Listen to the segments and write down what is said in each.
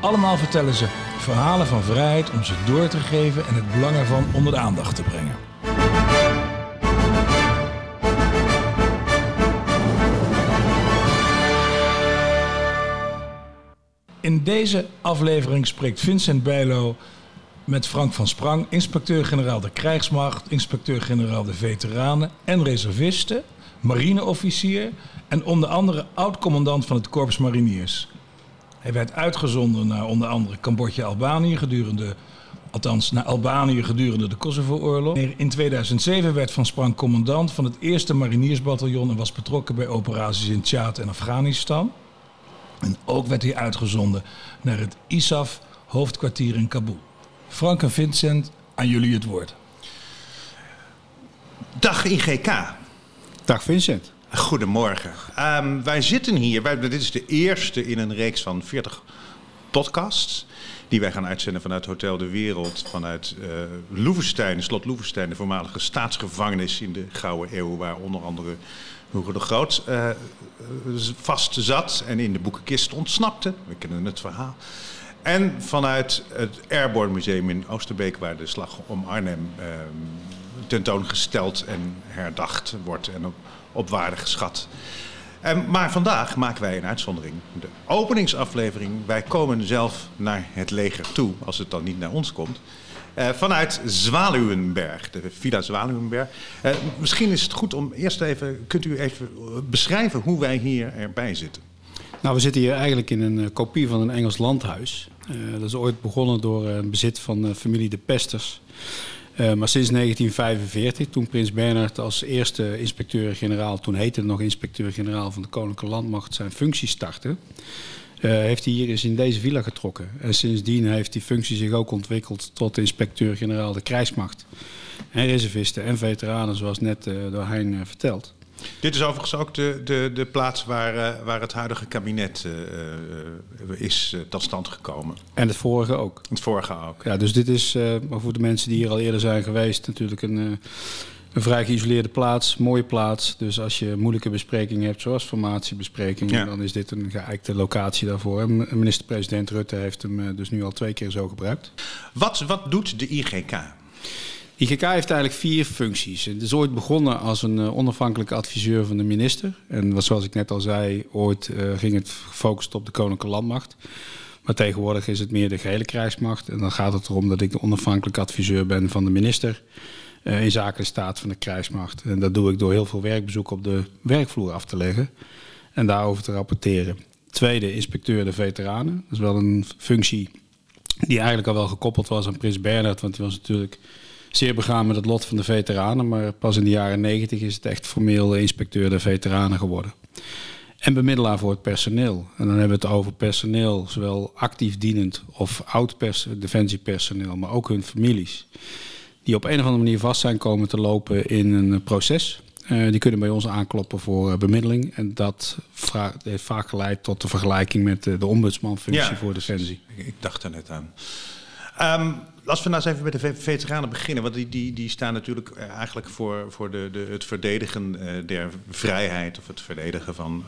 Allemaal vertellen ze verhalen van vrijheid om ze door te geven en het belang ervan onder de aandacht te brengen. In deze aflevering spreekt Vincent Bijlo met Frank van Sprang, inspecteur-generaal de krijgsmacht, inspecteur-generaal de veteranen en reservisten, marineofficier en onder andere oud-commandant van het Korps Mariniers. Hij werd uitgezonden naar onder andere Cambodja-Albanië gedurende, althans naar Albanië gedurende de Kosovo-oorlog. In 2007 werd Van Sprang commandant van het eerste mariniersbataljon en was betrokken bij operaties in Tjaad en Afghanistan. En ook werd hij uitgezonden naar het ISAF hoofdkwartier in Kabul. Frank en Vincent, aan jullie het woord. Dag IGK. Dag Vincent. Goedemorgen. Um, wij zitten hier, dit is de eerste in een reeks van 40 podcasts. Die wij gaan uitzenden vanuit Hotel de Wereld, vanuit uh, Loevestein, slot Loevestein, de voormalige staatsgevangenis in de Gouden Eeuw, waar onder andere Hugo de Groot uh, vast zat en in de boekenkist ontsnapte. We kennen het verhaal. En vanuit het Airborne Museum in Oosterbeek, waar de slag om Arnhem uh, tentoongesteld en herdacht wordt en op, op waarde geschat. Um, maar vandaag maken wij een uitzondering. De openingsaflevering. Wij komen zelf naar het leger toe, als het dan niet naar ons komt. Uh, vanuit Zwaluwenberg, de Villa Zwaluwenberg. Uh, misschien is het goed om eerst even, kunt u even beschrijven hoe wij hier erbij zitten? Nou, we zitten hier eigenlijk in een uh, kopie van een Engels landhuis. dat is ooit begonnen door een bezit van familie de Pesters. Maar sinds 1945, toen Prins Bernhard als eerste inspecteur-generaal, toen heette het nog inspecteur-generaal van de Koninklijke Landmacht, zijn functie startte, uh, heeft hij hier eens in deze villa getrokken. En sindsdien heeft die functie zich ook ontwikkeld tot inspecteur-generaal de krijgsmacht. En reservisten en veteranen, zoals net uh, door Hein verteld. Dit is overigens ook de, de, de plaats waar, waar het huidige kabinet is tot stand gekomen. En het vorige ook. Het vorige ook. Ja, dus dit is voor de mensen die hier al eerder zijn geweest natuurlijk een een vrij geïsoleerde plaats, mooie plaats. Dus als je moeilijke besprekingen hebt, zoals formatiebesprekingen, ja. dan is dit een geëikte locatie daarvoor. En minister-president Rutte heeft hem eh, dus nu al twee keer zo gebruikt. Wat, wat doet de IGK? IGK heeft eigenlijk vier functies. Het is ooit begonnen als een uh, onafhankelijke adviseur van de minister. En zoals ik net al zei, ooit uh, ging het gefocust op de Koninklijke Landmacht. Maar tegenwoordig is het meer de gehele krijgsmacht. En dan gaat het erom dat ik de onafhankelijke adviseur ben van de minister. Uh, in zaken de staat van de krijgsmacht. En dat doe ik door heel veel werkbezoeken op de werkvloer af te leggen en daarover te rapporteren. Tweede, inspecteur de veteranen. Dat is wel een functie die eigenlijk al wel gekoppeld was aan Prins Bernhard, want die was natuurlijk zeer begaan met het lot van de veteranen. Maar pas in de jaren negentig is het echt formeel inspecteur de veteranen geworden. En bemiddelaar voor het personeel. En dan hebben we het over personeel, zowel actief dienend of oud defensiepersoneel, maar ook hun families die op een of andere manier vast zijn komen te lopen in een proces. Uh, die kunnen bij ons aankloppen voor uh, bemiddeling. En dat heeft vaak geleid tot de vergelijking met uh, de ombudsmanfunctie ja, voor Defensie. Ik, ik dacht er net aan. Um, als we nou eens even met de veteranen beginnen, want die, die, die staan natuurlijk eigenlijk voor, voor de, de, het verdedigen der vrijheid of het verdedigen van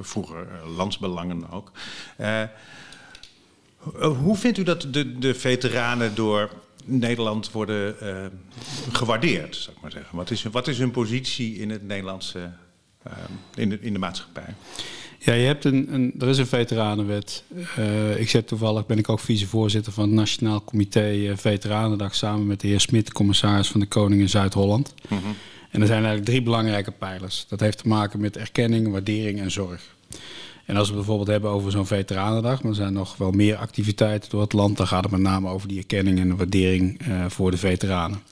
vroeger landsbelangen ook. hoe vindt u dat de, de veteranen door Nederland worden gewaardeerd, zou ik maar zeggen. Wat is, wat is hun positie in het Nederlandse, in, de, in de maatschappij? Ja, je hebt een, een, er is een veteranenwet. Uh, ik zit toevallig, ben ik ook vicevoorzitter van het Nationaal Comité Veteranendag... samen met de heer Smit, commissaris van de Koning in Zuid-Holland. Mm -hmm. En er zijn eigenlijk drie belangrijke pijlers. Dat heeft te maken met erkenning, waardering en zorg. En als we bijvoorbeeld hebben over zo'n veteranendag, maar er zijn nog wel meer activiteiten door het land, dan gaat het met name over die erkenning en de waardering uh, voor de veteranen.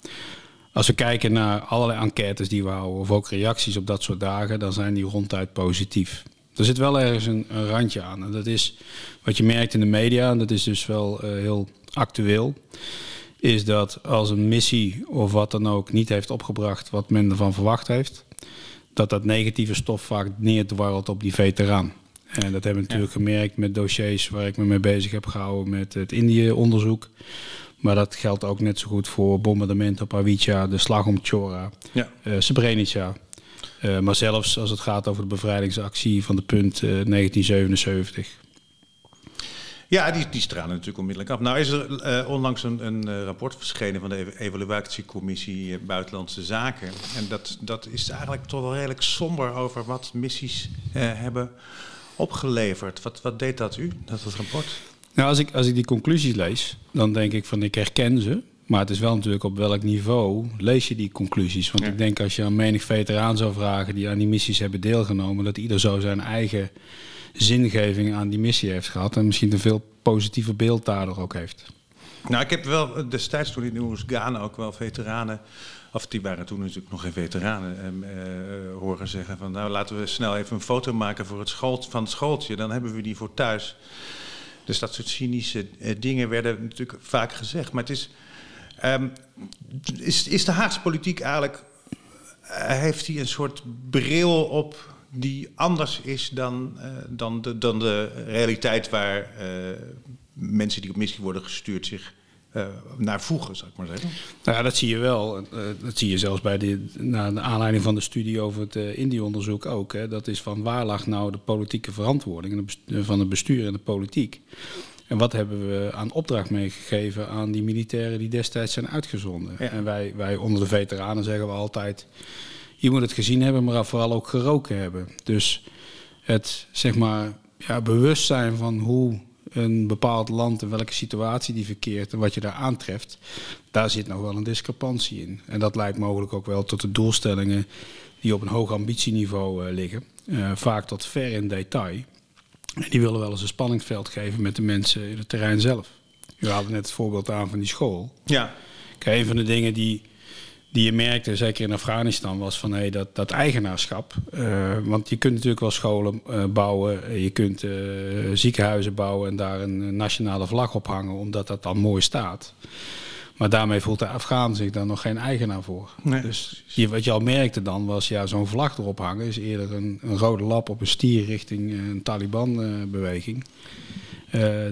Als we kijken naar allerlei enquêtes die we houden, of ook reacties op dat soort dagen, dan zijn die ronduit positief. Er zit wel ergens een, een randje aan. En dat is wat je merkt in de media, en dat is dus wel uh, heel actueel. is dat als een missie of wat dan ook niet heeft opgebracht wat men ervan verwacht heeft, dat dat negatieve stof vaak neerdwarrelt op die veteraan. En dat hebben we natuurlijk gemerkt met dossiers waar ik me mee bezig heb gehouden met het Indië-onderzoek. Maar dat geldt ook net zo goed voor bombardementen op Avica, de slag om Chora, ja. uh, Srebrenica. Uh, maar zelfs als het gaat over de bevrijdingsactie van de punt uh, 1977. Ja, die, die stralen natuurlijk onmiddellijk af. Nou is er uh, onlangs een, een, rapport verschenen van de evaluatiecommissie Buitenlandse Zaken. En dat, dat is eigenlijk toch wel redelijk somber over wat missies hebben opgeleverd. Wat, wat deed dat u, dat, dat rapport? Nou, als ik, als ik die conclusies lees, dan denk ik van ik herken ze. Maar het is wel natuurlijk op welk niveau lees je die conclusies. Want ik denk als je aan menig veteraan zou vragen die aan die missies hebben deelgenomen, dat ieder zo zijn eigen zingeving aan die missie heeft gehad. En misschien een veel positiever beeld daardoor ook heeft. Nou, ik heb wel destijds toen in Oersgaan ook wel veteranen of die waren toen natuurlijk nog geen veteranen, uh, horen zeggen van nou laten we snel even een foto maken voor het school, van het schooltje, dan hebben we die voor thuis. Dus dat soort cynische eh, dingen werden natuurlijk vaak gezegd. Maar het is, um, is, is de Haagse politiek eigenlijk, uh, heeft hij een soort bril op die anders is dan, uh, dan, de, dan de realiteit waar mensen die op missie worden gestuurd zich naar voegen, zou ik maar zeggen. Nou ja, dat zie je wel. Dat zie je zelfs bij de, na de aanleiding van de studie over het uh, Indie-onderzoek ook. Hè. Dat is van waar lag nou de politieke verantwoording van het bestuur en de politiek. En wat hebben we aan opdracht meegegeven aan die militairen die destijds zijn uitgezonden? Ja. En wij, wij onder de veteranen zeggen we altijd, je moet het gezien hebben, maar vooral ook geroken hebben. Dus het zeg maar, ja, bewustzijn van hoe een bepaald land en welke situatie die verkeert en wat je daar aantreft, daar zit nog wel een discrepantie in. En dat leidt mogelijk ook wel tot de doelstellingen die op een hoog ambitieniveau uh, liggen, uh, vaak tot ver in detail. En die willen wel eens een spanningsveld geven met de mensen in het terrein zelf. U haalde net het voorbeeld aan van die school. Ja. Kijk, een van de dingen die die je merkte, zeker in Afghanistan, was van hey, dat, dat eigenaarschap. Uh, want je kunt natuurlijk wel scholen uh, bouwen, je kunt uh, ziekenhuizen bouwen en daar een nationale vlag op hangen, omdat dat dan mooi staat. Maar daarmee voelt de Afghaan zich dan nog geen eigenaar voor. Nee. Dus je, wat je al merkte dan was, ja, zo'n vlag erop hangen is eerder een, een rode lap op een stier richting een Taliban-beweging. Uh,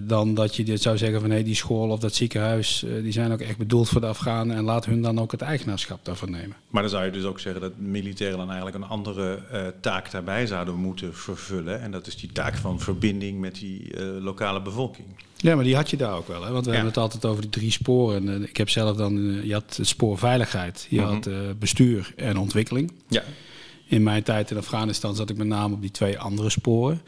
dan dat je dit zou zeggen van hé, die school of dat ziekenhuis, uh, die zijn ook echt bedoeld voor de Afghanen en laat hun dan ook het eigenaarschap daarvan nemen. Maar dan zou je dus ook zeggen dat militairen dan eigenlijk een andere uh, taak daarbij zouden moeten vervullen. En dat is die taak van verbinding met die lokale bevolking. Ja, maar die had je daar ook wel. Hè? Want we ja. hebben het altijd over die drie sporen. En, ik heb zelf dan, je had het spoor veiligheid, je mm -hmm. had bestuur en ontwikkeling. Ja. In mijn tijd in Afghanistan zat ik met name op die twee andere sporen.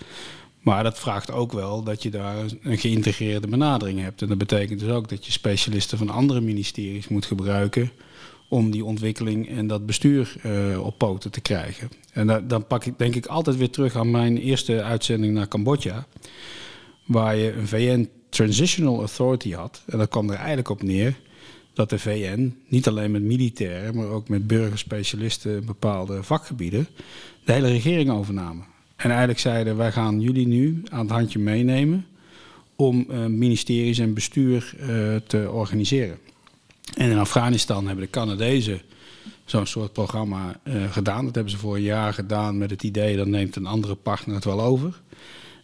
Maar dat vraagt ook wel dat je daar een geïntegreerde benadering hebt. En dat betekent dus ook dat je specialisten van andere ministeries moet gebruiken om die ontwikkeling en dat bestuur uh, op poten te krijgen. En da dan pak ik denk ik altijd weer terug aan mijn eerste uitzending naar Cambodja, waar je een VN Transitional Authority had. En dat kwam er eigenlijk op neer dat de VN niet alleen met militairen, maar ook met burgerspecialisten bepaalde vakgebieden de hele regering overnamen. En eigenlijk zeiden wij gaan jullie nu aan het handje meenemen om uh, ministeries en bestuur uh, te organiseren. En in Afghanistan hebben de Canadezen zo'n soort programma uh, gedaan. Dat hebben ze voor een jaar gedaan met het idee dat neemt een andere partner het wel over.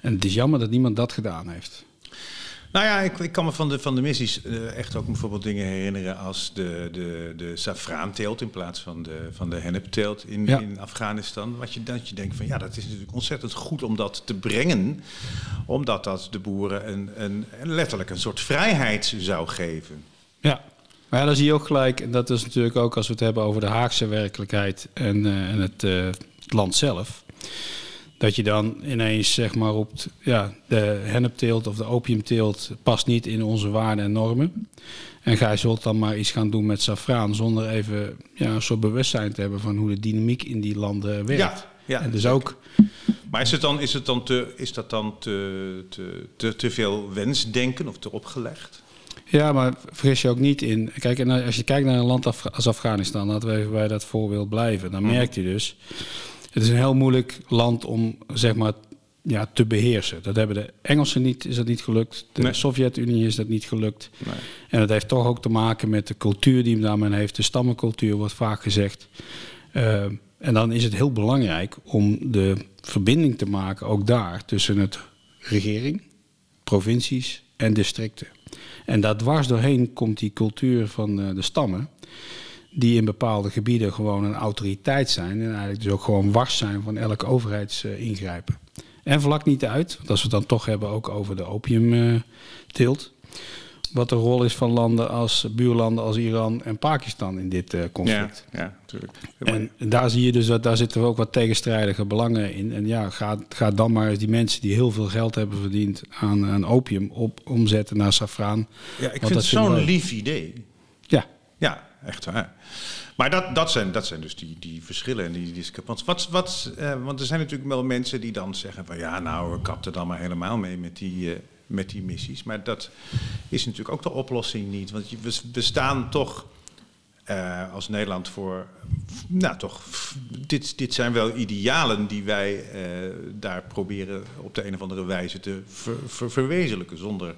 En het is jammer dat niemand dat gedaan heeft. Nou ja, ik, ik kan me van de, van de missies uh, echt ook bijvoorbeeld dingen herinneren als de, de, de safraanteelt in plaats van de, van de hennepteelt in, ja. in Afghanistan. Wat je, dat je denkt van ja, dat is natuurlijk ontzettend goed om dat te brengen, omdat dat de boeren een, een, een letterlijk een soort vrijheid zou geven. Ja, maar ja, dan zie je ook gelijk, en dat is natuurlijk ook als we het hebben over de Haagse werkelijkheid en, uh, en het, uh, het land zelf dat je dan ineens zeg maar roept, ja, de hennepteelt of de opiumteelt past niet in onze waarden en normen. En gij zult dan maar iets gaan doen met safraan zonder even ja, een soort bewustzijn te hebben van hoe de dynamiek in die landen werkt. Ja, ja, en dus ook. Maar is, het dan, is, het dan te, is dat dan te, te, te, te veel wensdenken of te opgelegd? Ja, maar vergis je ook niet in. Kijk, als je kijkt naar een land als Afghanistan, laten we even bij dat voorbeeld blijven, dan merkt je dus het is een heel moeilijk land om zeg maar, ja, te beheersen. Dat hebben de Engelsen niet, is dat niet gelukt. De Nee. Sovjet-Unie is dat niet gelukt. Nee. En dat heeft toch ook te maken met de cultuur die men heeft. De stammencultuur wordt vaak gezegd. Eh, en dan is het heel belangrijk om de verbinding te maken, ook daar, tussen het regering, provincies en districten. En daar dwars doorheen komt die cultuur van eh, de stammen, die in bepaalde gebieden gewoon een autoriteit zijn en eigenlijk dus ook gewoon wars zijn van elk overheidsingrijpen. En vlak niet uit, want als we het dan toch hebben ook over de opiumteelt, wat de rol is van landen als buurlanden als Iran en Pakistan in dit eh, Ja, conflict. ja, natuurlijk. En daar zie je dus dat daar zitten ook wat tegenstrijdige belangen in. En ja, ga, ga dan maar eens die mensen die heel veel geld hebben verdiend aan, aan opium op, omzetten naar safraan. Ja, ik vind het zo'n lief idee. Ja, Ja, echt waar. Maar dat, dat, zijn, dat zijn dus die, die verschillen en die discrepanties. Wat, wat, eh, want er zijn natuurlijk wel mensen die dan zeggen van... ja, nou, we kapten dan maar helemaal mee met die, eh, met die missies. Maar dat is natuurlijk ook de oplossing niet. Want we, we staan toch eh, als Nederland voor... Nou, toch, dit, dit zijn wel idealen die wij daar proberen op de een of andere wijze te ver- verwezenlijken... zonder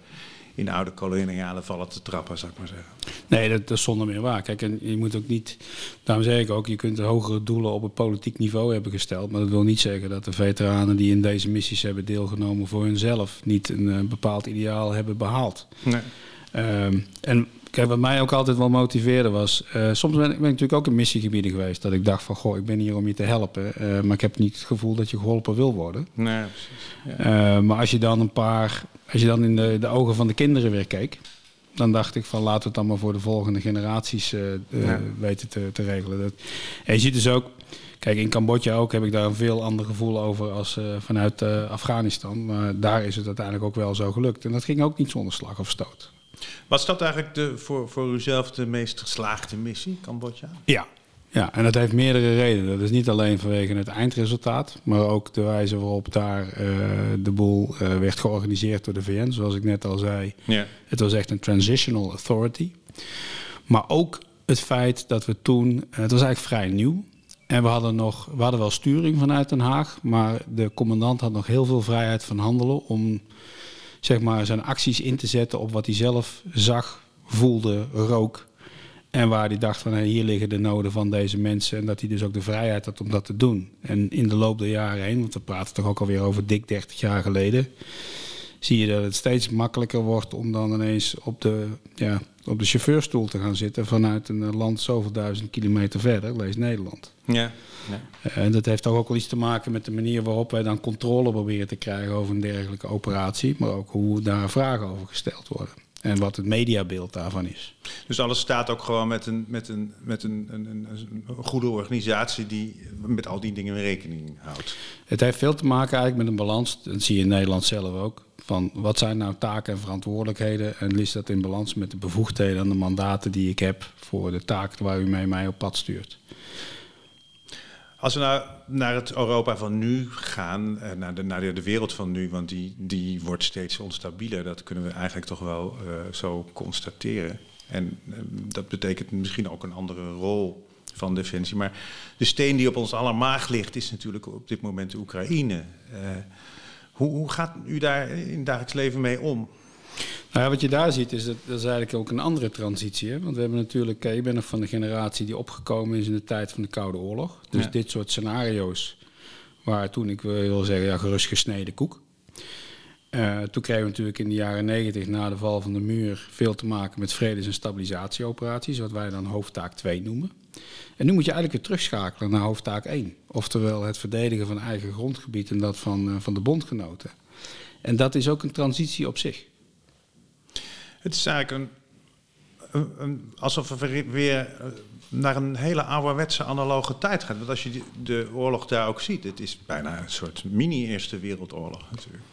in oude koloniale vallen te trappen, zou ik maar zeggen. nee, dat, dat is zonder meer waar. Kijk, en je moet ook niet, daarom zeg ik ook, je kunt hogere doelen op het politiek niveau hebben gesteld. Maar dat wil niet zeggen dat de veteranen die in deze missies hebben deelgenomen voor hunzelf niet een eh, bepaald ideaal hebben behaald. Nee. Ehm, en kijk, wat mij ook altijd wel motiveerde was... eh, soms ben ik, ben ik natuurlijk ook in missiegebieden geweest... dat ik dacht van, goh, ik ben hier om je te helpen... eh, maar ik heb niet het gevoel dat je geholpen wil worden. Nee, precies. Ja. Eh, maar als je dan een paar... als je dan in de, de ogen van de kinderen weer keek... dan dacht ik van, laten we het dan maar voor de volgende generaties Ja. weten te, te regelen. Dat, en je ziet dus ook... Kijk, in Cambodja ook heb ik daar een veel ander gevoel over als vanuit Afghanistan. Maar daar is het uiteindelijk ook wel zo gelukt. En dat ging ook niet zonder slag of stoot. Was dat eigenlijk de, voor, voor uzelf de meest geslaagde missie, Cambodja? Ja. Ja, en dat heeft meerdere redenen. Dat is niet alleen vanwege het eindresultaat, maar ook de wijze waarop daar eh, de boel eh, werd georganiseerd door de VN. Zoals ik net al zei, Ja. het was echt een transitional authority. Maar ook het feit dat we toen, eh, het was eigenlijk vrij nieuw. En we hadden, nog, we hadden wel sturing vanuit Den Haag, maar de commandant had nog heel veel vrijheid van handelen om zeg maar, zijn acties in te zetten op wat hij zelf zag, voelde, rook. En waar hij dacht van hier liggen de noden van deze mensen. En dat hij dus ook de vrijheid had om dat te doen. En in de loop der jaren heen, want we praten toch ook alweer over dik 30 jaar geleden. Zie je dat het steeds makkelijker wordt om dan ineens op de, ja, op de chauffeurstoel te gaan zitten vanuit een eh, land zoveel duizend kilometer verder, lees Nederland. Ja. ja. Eh, En dat heeft toch ook wel iets te maken met de manier waarop wij dan controle proberen te krijgen over een dergelijke operatie. Maar ook hoe daar vragen over gesteld worden. En wat het mediabeeld daarvan is. Dus alles staat ook gewoon met een, met een, met een, een, een, een goede organisatie die met al die dingen rekening houdt. Het heeft veel te maken eigenlijk met een balans. Dat zie je in Nederland zelf ook. Van wat zijn nou taken en verantwoordelijkheden? En is dat in balans met de bevoegdheden en de mandaten die ik heb voor de taak waar u mee mij op pad stuurt? Als we nou naar het Europa van nu gaan, eh, naar de, naar de, wereld van nu, want die, die wordt steeds onstabieler, dat kunnen we eigenlijk toch wel eh, zo constateren. En eh, dat betekent misschien ook een andere rol van defensie. Maar de steen die op ons aller maag ligt, is natuurlijk op dit moment de Oekraïne. Hoe, hoe gaat u daar in het dagelijks leven mee om? Nou ja, wat je daar ziet is dat, dat is eigenlijk ook een andere transitie. Hè? Want we hebben natuurlijk, eh, ik ben nog van de generatie die opgekomen is in de tijd van de Koude Oorlog. Dus Ja. dit soort scenario's waar toen ik wil zeggen, ja, gerust gesneden koek. Eh, toen kregen we natuurlijk in de jaren negentig na de val van de muur veel te maken met vredes- en stabilisatieoperaties, wat wij dan hoofdtaak 2 noemen. En nu moet je eigenlijk weer terugschakelen naar hoofdtaak 1. Oftewel het verdedigen van eigen grondgebied en dat van, eh, van de bondgenoten. En dat is ook een transitie op zich. Het is eigenlijk een, alsof we weer- eh, naar een hele ouderwetse analoge tijd gaan. Want als je de oorlog daar ook ziet, het is bijna een soort mini-Eerste Wereldoorlog natuurlijk.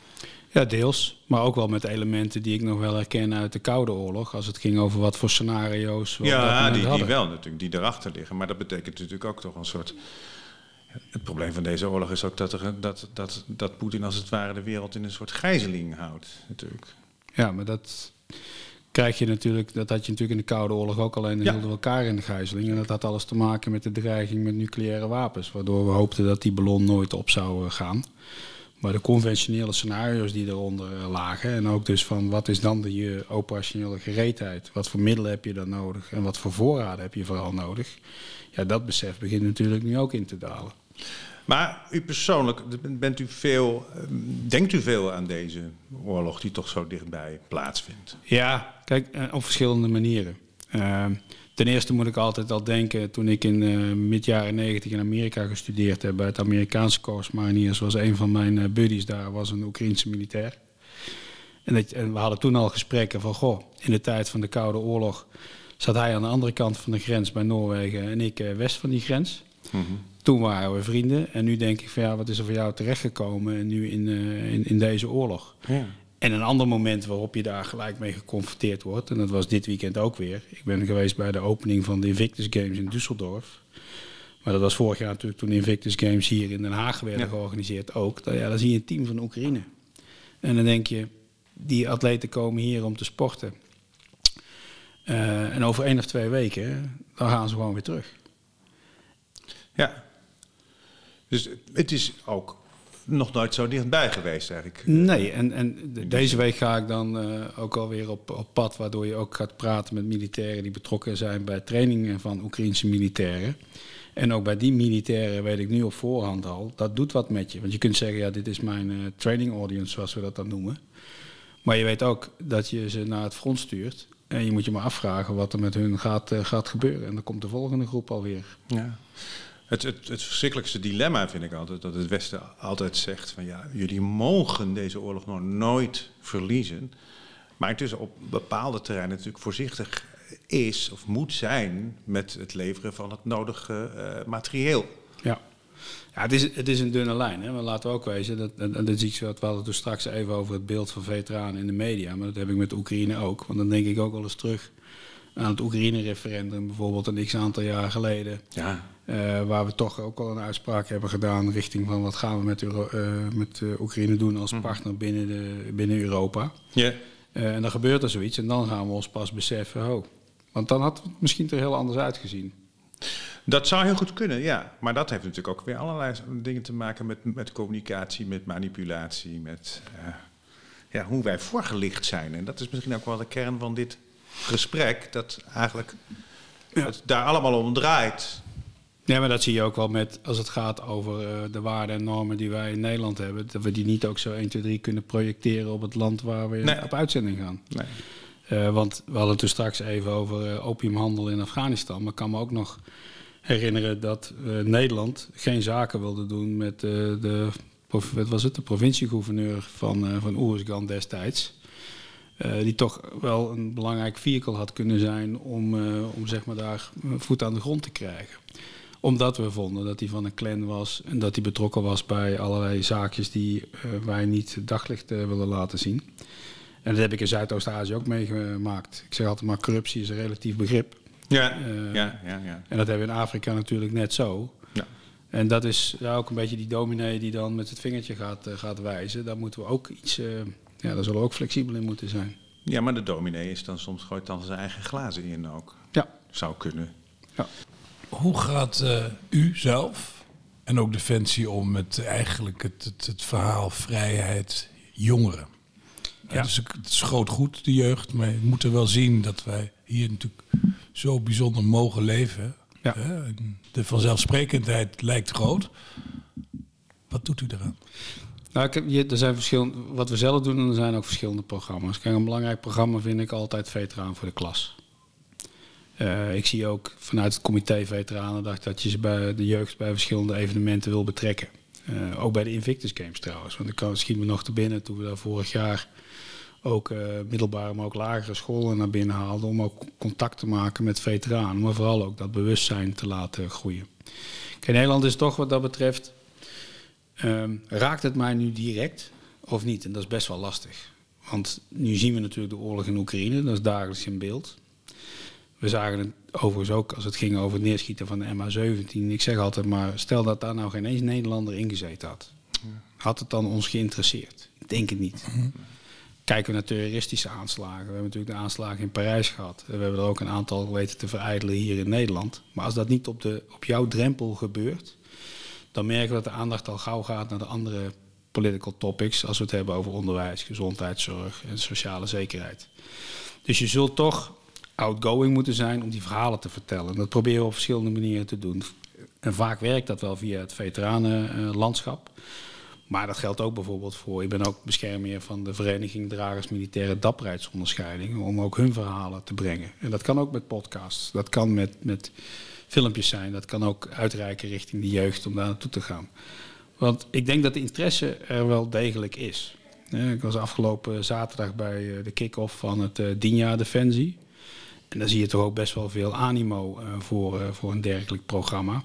Ja, deels. Maar ook wel met elementen die ik nog wel herken uit de Koude Oorlog. Als het ging over wat voor scenario's we Ja, die, die wel natuurlijk, die erachter liggen. Maar dat betekent natuurlijk ook toch een soort... Het probleem van deze oorlog is ook dat, er, dat, dat, dat Poetin als het ware de wereld in een soort gijzeling houdt natuurlijk. Ja, maar dat krijg je natuurlijk, dat had je natuurlijk in de Koude Oorlog ook alleen. Ja. hielden we elkaar in de gijzeling. En dat had alles te maken met de dreiging met nucleaire wapens. Waardoor we hoopten dat die ballon nooit op zou eh, gaan. Maar de conventionele scenario's die eronder eh, lagen. En ook dus van wat is dan de je operationele gereedheid? Wat voor middelen heb je dan nodig? En wat voor voorraden heb je vooral nodig? Ja, dat besef begint natuurlijk nu ook in te dalen. Maar u persoonlijk, bent u veel, eh, denkt u veel aan deze oorlog die toch zo dichtbij plaatsvindt? Ja, kijk, eh, op verschillende manieren. Ehm, ten eerste moet ik altijd al denken, toen ik in uh, mid jaren 90 in Amerika gestudeerd heb bij het Amerikaanse Corps Mariniers, was een van mijn buddies daar, was een Oekraïense militair. En, dat, en, we hadden toen al gesprekken van, goh, in de tijd van de Koude Oorlog zat hij aan de andere kant van de grens bij Noorwegen en ik west van die grens. Mm toen waren we vrienden. En nu denk ik van ja, wat is er voor jou terechtgekomen en nu in, uh, in, in, deze oorlog? Ja. En een ander moment waarop je daar gelijk mee geconfronteerd wordt, en dat was dit weekend ook weer. Ik ben geweest bij de opening van de Invictus Games in Düsseldorf. Maar dat was vorig jaar natuurlijk toen de Invictus Games hier in Den Haag werden georganiseerd ook. Dan, ja, dan zie je een team van Oekraïne. En dan denk je, die atleten komen hier om te sporten. Uh, en over één of twee weken, dan gaan ze gewoon weer terug. Ja, dus het is ook nog nooit zo dichtbij geweest eigenlijk. Nee, en, en deze week ga ik dan uh, ook alweer op, op pad... waardoor je ook gaat praten met militairen die betrokken zijn... bij trainingen van Oekraïnse militairen. En ook bij die militairen weet ik nu op voorhand al... dat doet wat met je. Want je kunt zeggen, ja, dit is mijn uh, training audience, zoals we dat dan noemen. Maar je weet ook dat je ze naar het front stuurt... En je moet je maar afvragen wat er met hun gaat, uh, gaat gebeuren. En dan komt de volgende groep alweer. Ja. Het, het, het verschrikkelijkste dilemma vind ik altijd dat het Westen altijd zegt van ja, jullie mogen deze oorlog nog nooit verliezen. Maar intussen op bepaalde terreinen natuurlijk voorzichtig is of moet zijn met het leveren van het nodige uh, materieel. Ja. Ja, het is, het is een dunne lijn. Hè? Maar laten we ook wezen, dat, dat, dat zie ik zo, we hadden het straks even over het beeld van veteranen in de media. Maar dat heb ik met Oekraïne ook. Want dan denk ik ook wel eens terug aan het Oekraïne-referendum bijvoorbeeld een x-aantal jaar geleden. Ja. Uh, waar we toch ook al een uitspraak hebben gedaan richting van wat gaan we met, Euro uh, met uh, Oekraïne doen als mhm. partner binnen, de, binnen Europa. Ja. en dan gebeurt er zoiets en dan gaan we ons pas beseffen, oh. Want dan had het misschien er heel anders uitgezien. Dat zou heel goed kunnen, ja. Maar dat heeft natuurlijk ook weer allerlei dingen te maken met, met communicatie, met manipulatie, met ja, hoe wij voorgelicht zijn. En dat is misschien ook wel de kern van dit gesprek, dat eigenlijk ja. het daar allemaal om draait. Ja, maar dat zie je ook wel met als het gaat over uh, de waarden en normen die wij in Nederland hebben. Dat we die niet ook zo 1, 2, 3 kunnen projecteren op het land waar we op uitzending gaan. Nee. Uh, want we hadden het toen straks even over uh, opiumhandel in Afghanistan. Maar ik kan me ook nog herinneren dat Nederland geen zaken wilde doen met de, wat was het, de provinciegouverneur van, van Oersgan destijds. Uh, die toch wel een belangrijk vehicle had kunnen zijn om, uh, om zeg maar daar voet aan de grond te krijgen. Omdat we vonden dat hij van een clan was en dat hij betrokken was bij allerlei zaakjes die uh, wij niet daglicht willen laten zien. En dat heb ik in Zuidoost-Azië ook meegemaakt. Ik zeg altijd maar, corruptie is een relatief begrip. Ja, ja, ja, ja. En dat hebben we in Afrika natuurlijk net zo. Ja. En dat is ja, ook een beetje die dominee die dan met het vingertje gaat, gaat wijzen. Daar moeten we ook iets ja, daar zullen we ook flexibel in moeten zijn. Ja, maar de dominee is dan soms gooit dan zijn eigen glazen in ook. Ja. Zou kunnen. Ja. Hoe gaat uh, u zelf en ook Defensie om met eigenlijk het, het, het verhaal vrijheid jongeren? Ja. Dus het is groot goed, de jeugd, maar we moeten wel zien dat wij hier natuurlijk zo bijzonder mogen leven. Ja. De vanzelfsprekendheid lijkt groot. Wat doet u eraan? Nou, je, er zijn verschillende, wat we zelf doen, en er zijn ook verschillende programma's. Kijk, een belangrijk programma vind ik altijd Veteraan voor de Klas. Uh, ik zie ook vanuit het comité Veteranendag dat je ze bij de jeugd bij verschillende evenementen wil betrekken. Uh, ook bij de Invictus Games trouwens. Want ik kan misschien me nog te binnen toen we daar vorig jaar ook uh, middelbare, maar ook lagere scholen naar binnen haalden. Om ook contact te maken met veteranen. Maar vooral ook dat bewustzijn te laten groeien. Kijk, Nederland is toch wat dat betreft Um, raakt het mij nu direct of niet? En dat is best wel lastig. Want nu zien we natuurlijk de oorlog in Oekraïne, dat is dagelijks in beeld. We zagen het overigens ook als het ging over het neerschieten van de MH17. Ik zeg altijd maar, stel dat daar nou geen eens Nederlander in gezeten had. Had het dan ons geïnteresseerd? Ik denk het niet. Kijken we naar terroristische aanslagen. We hebben natuurlijk de aanslagen in Parijs gehad. We hebben er ook een aantal weten te verijdelen hier in Nederland. Maar als dat niet op, de, op jouw drempel gebeurt, dan merken we dat de aandacht al gauw gaat naar de andere political topics als we het hebben over onderwijs, gezondheidszorg en sociale zekerheid. Dus je zult toch outgoing moeten zijn om die verhalen te vertellen. Dat proberen we op verschillende manieren te doen. En vaak werkt dat wel via het veteranenlandschap. Maar dat geldt ook bijvoorbeeld voor. Ik ben ook beschermheer van de Vereniging Dragers Militaire Dapperheidsonderscheiding. Om ook hun verhalen te brengen. En dat kan ook met podcasts. Dat kan met, met filmpjes zijn. Dat kan ook uitreiken richting de jeugd om daar naartoe te gaan. Want ik denk dat de interesse er wel degelijk is. Ik was afgelopen zaterdag bij eh, de kick-off van het eh, Dinja Defensie. En daar zie je toch ook best wel veel animo eh, voor, voor een dergelijk programma.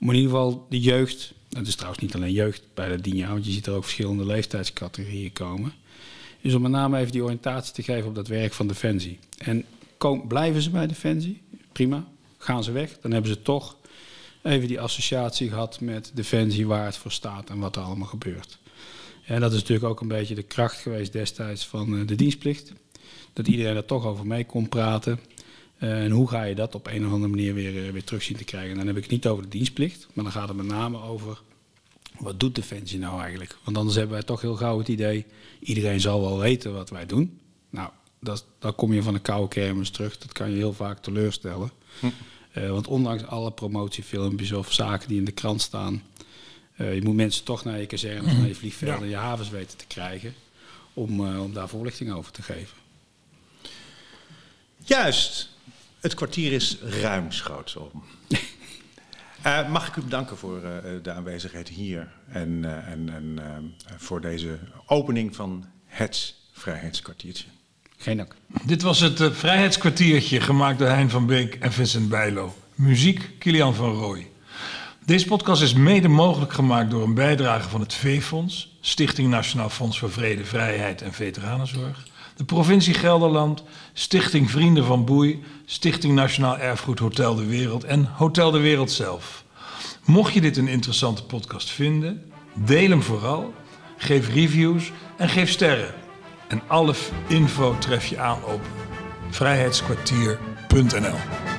Om in ieder geval de jeugd, het is trouwens niet alleen jeugd bij de Dinja, want je ziet er ook verschillende leeftijdscategorieën komen. Dus om met name even die oriëntatie te geven op dat werk van Defensie. En blijven ze bij Defensie? Prima. Gaan ze weg? Dan hebben ze toch even die associatie gehad met Defensie, waar het voor staat en wat er allemaal gebeurt. En dat is natuurlijk ook een beetje de kracht geweest destijds van eh, de dienstplicht. Dat iedereen er toch over mee kon praten. Eh, en hoe ga je dat op een of andere manier weer, eh, weer terug zien te krijgen? En dan heb ik het niet over de dienstplicht, maar dan gaat het met name over wat doet Defensie nou eigenlijk? Want anders hebben wij toch heel gauw het idee, iedereen zal wel weten wat wij doen. Nou, dat, dan kom je van een koude kermis terug. Dat kan je heel vaak teleurstellen. Hm. want ondanks alle promotiefilmpjes of zaken die in de krant staan, uh, je moet mensen toch naar je kazernes, naar je vliegvelden en je havens weten te krijgen om, uh, om daar voorlichting over te geven. Juist. Het kwartier is ruimschoots om. uh, mag ik u bedanken voor de aanwezigheid hier en, en, en voor deze opening van het Vrijheidskwartiertje. Geen dank. Dit was het Vrijheidskwartiertje gemaakt door Hein van Beek en Vincent Bijlo. Muziek Kilian van Rooij. Deze podcast is mede mogelijk gemaakt door een bijdrage van het V-Fonds, Stichting Nationaal Fonds voor Vrede, Vrijheid en Veteranenzorg, de provincie Gelderland, Stichting Vrienden van Boei, Stichting Nationaal Erfgoed Hotel de Wereld en Hotel de Wereld zelf. Mocht je dit een interessante podcast vinden, deel hem vooral, geef reviews en geef sterren. En alle info tref je aan op vrijheidskwartier.nl.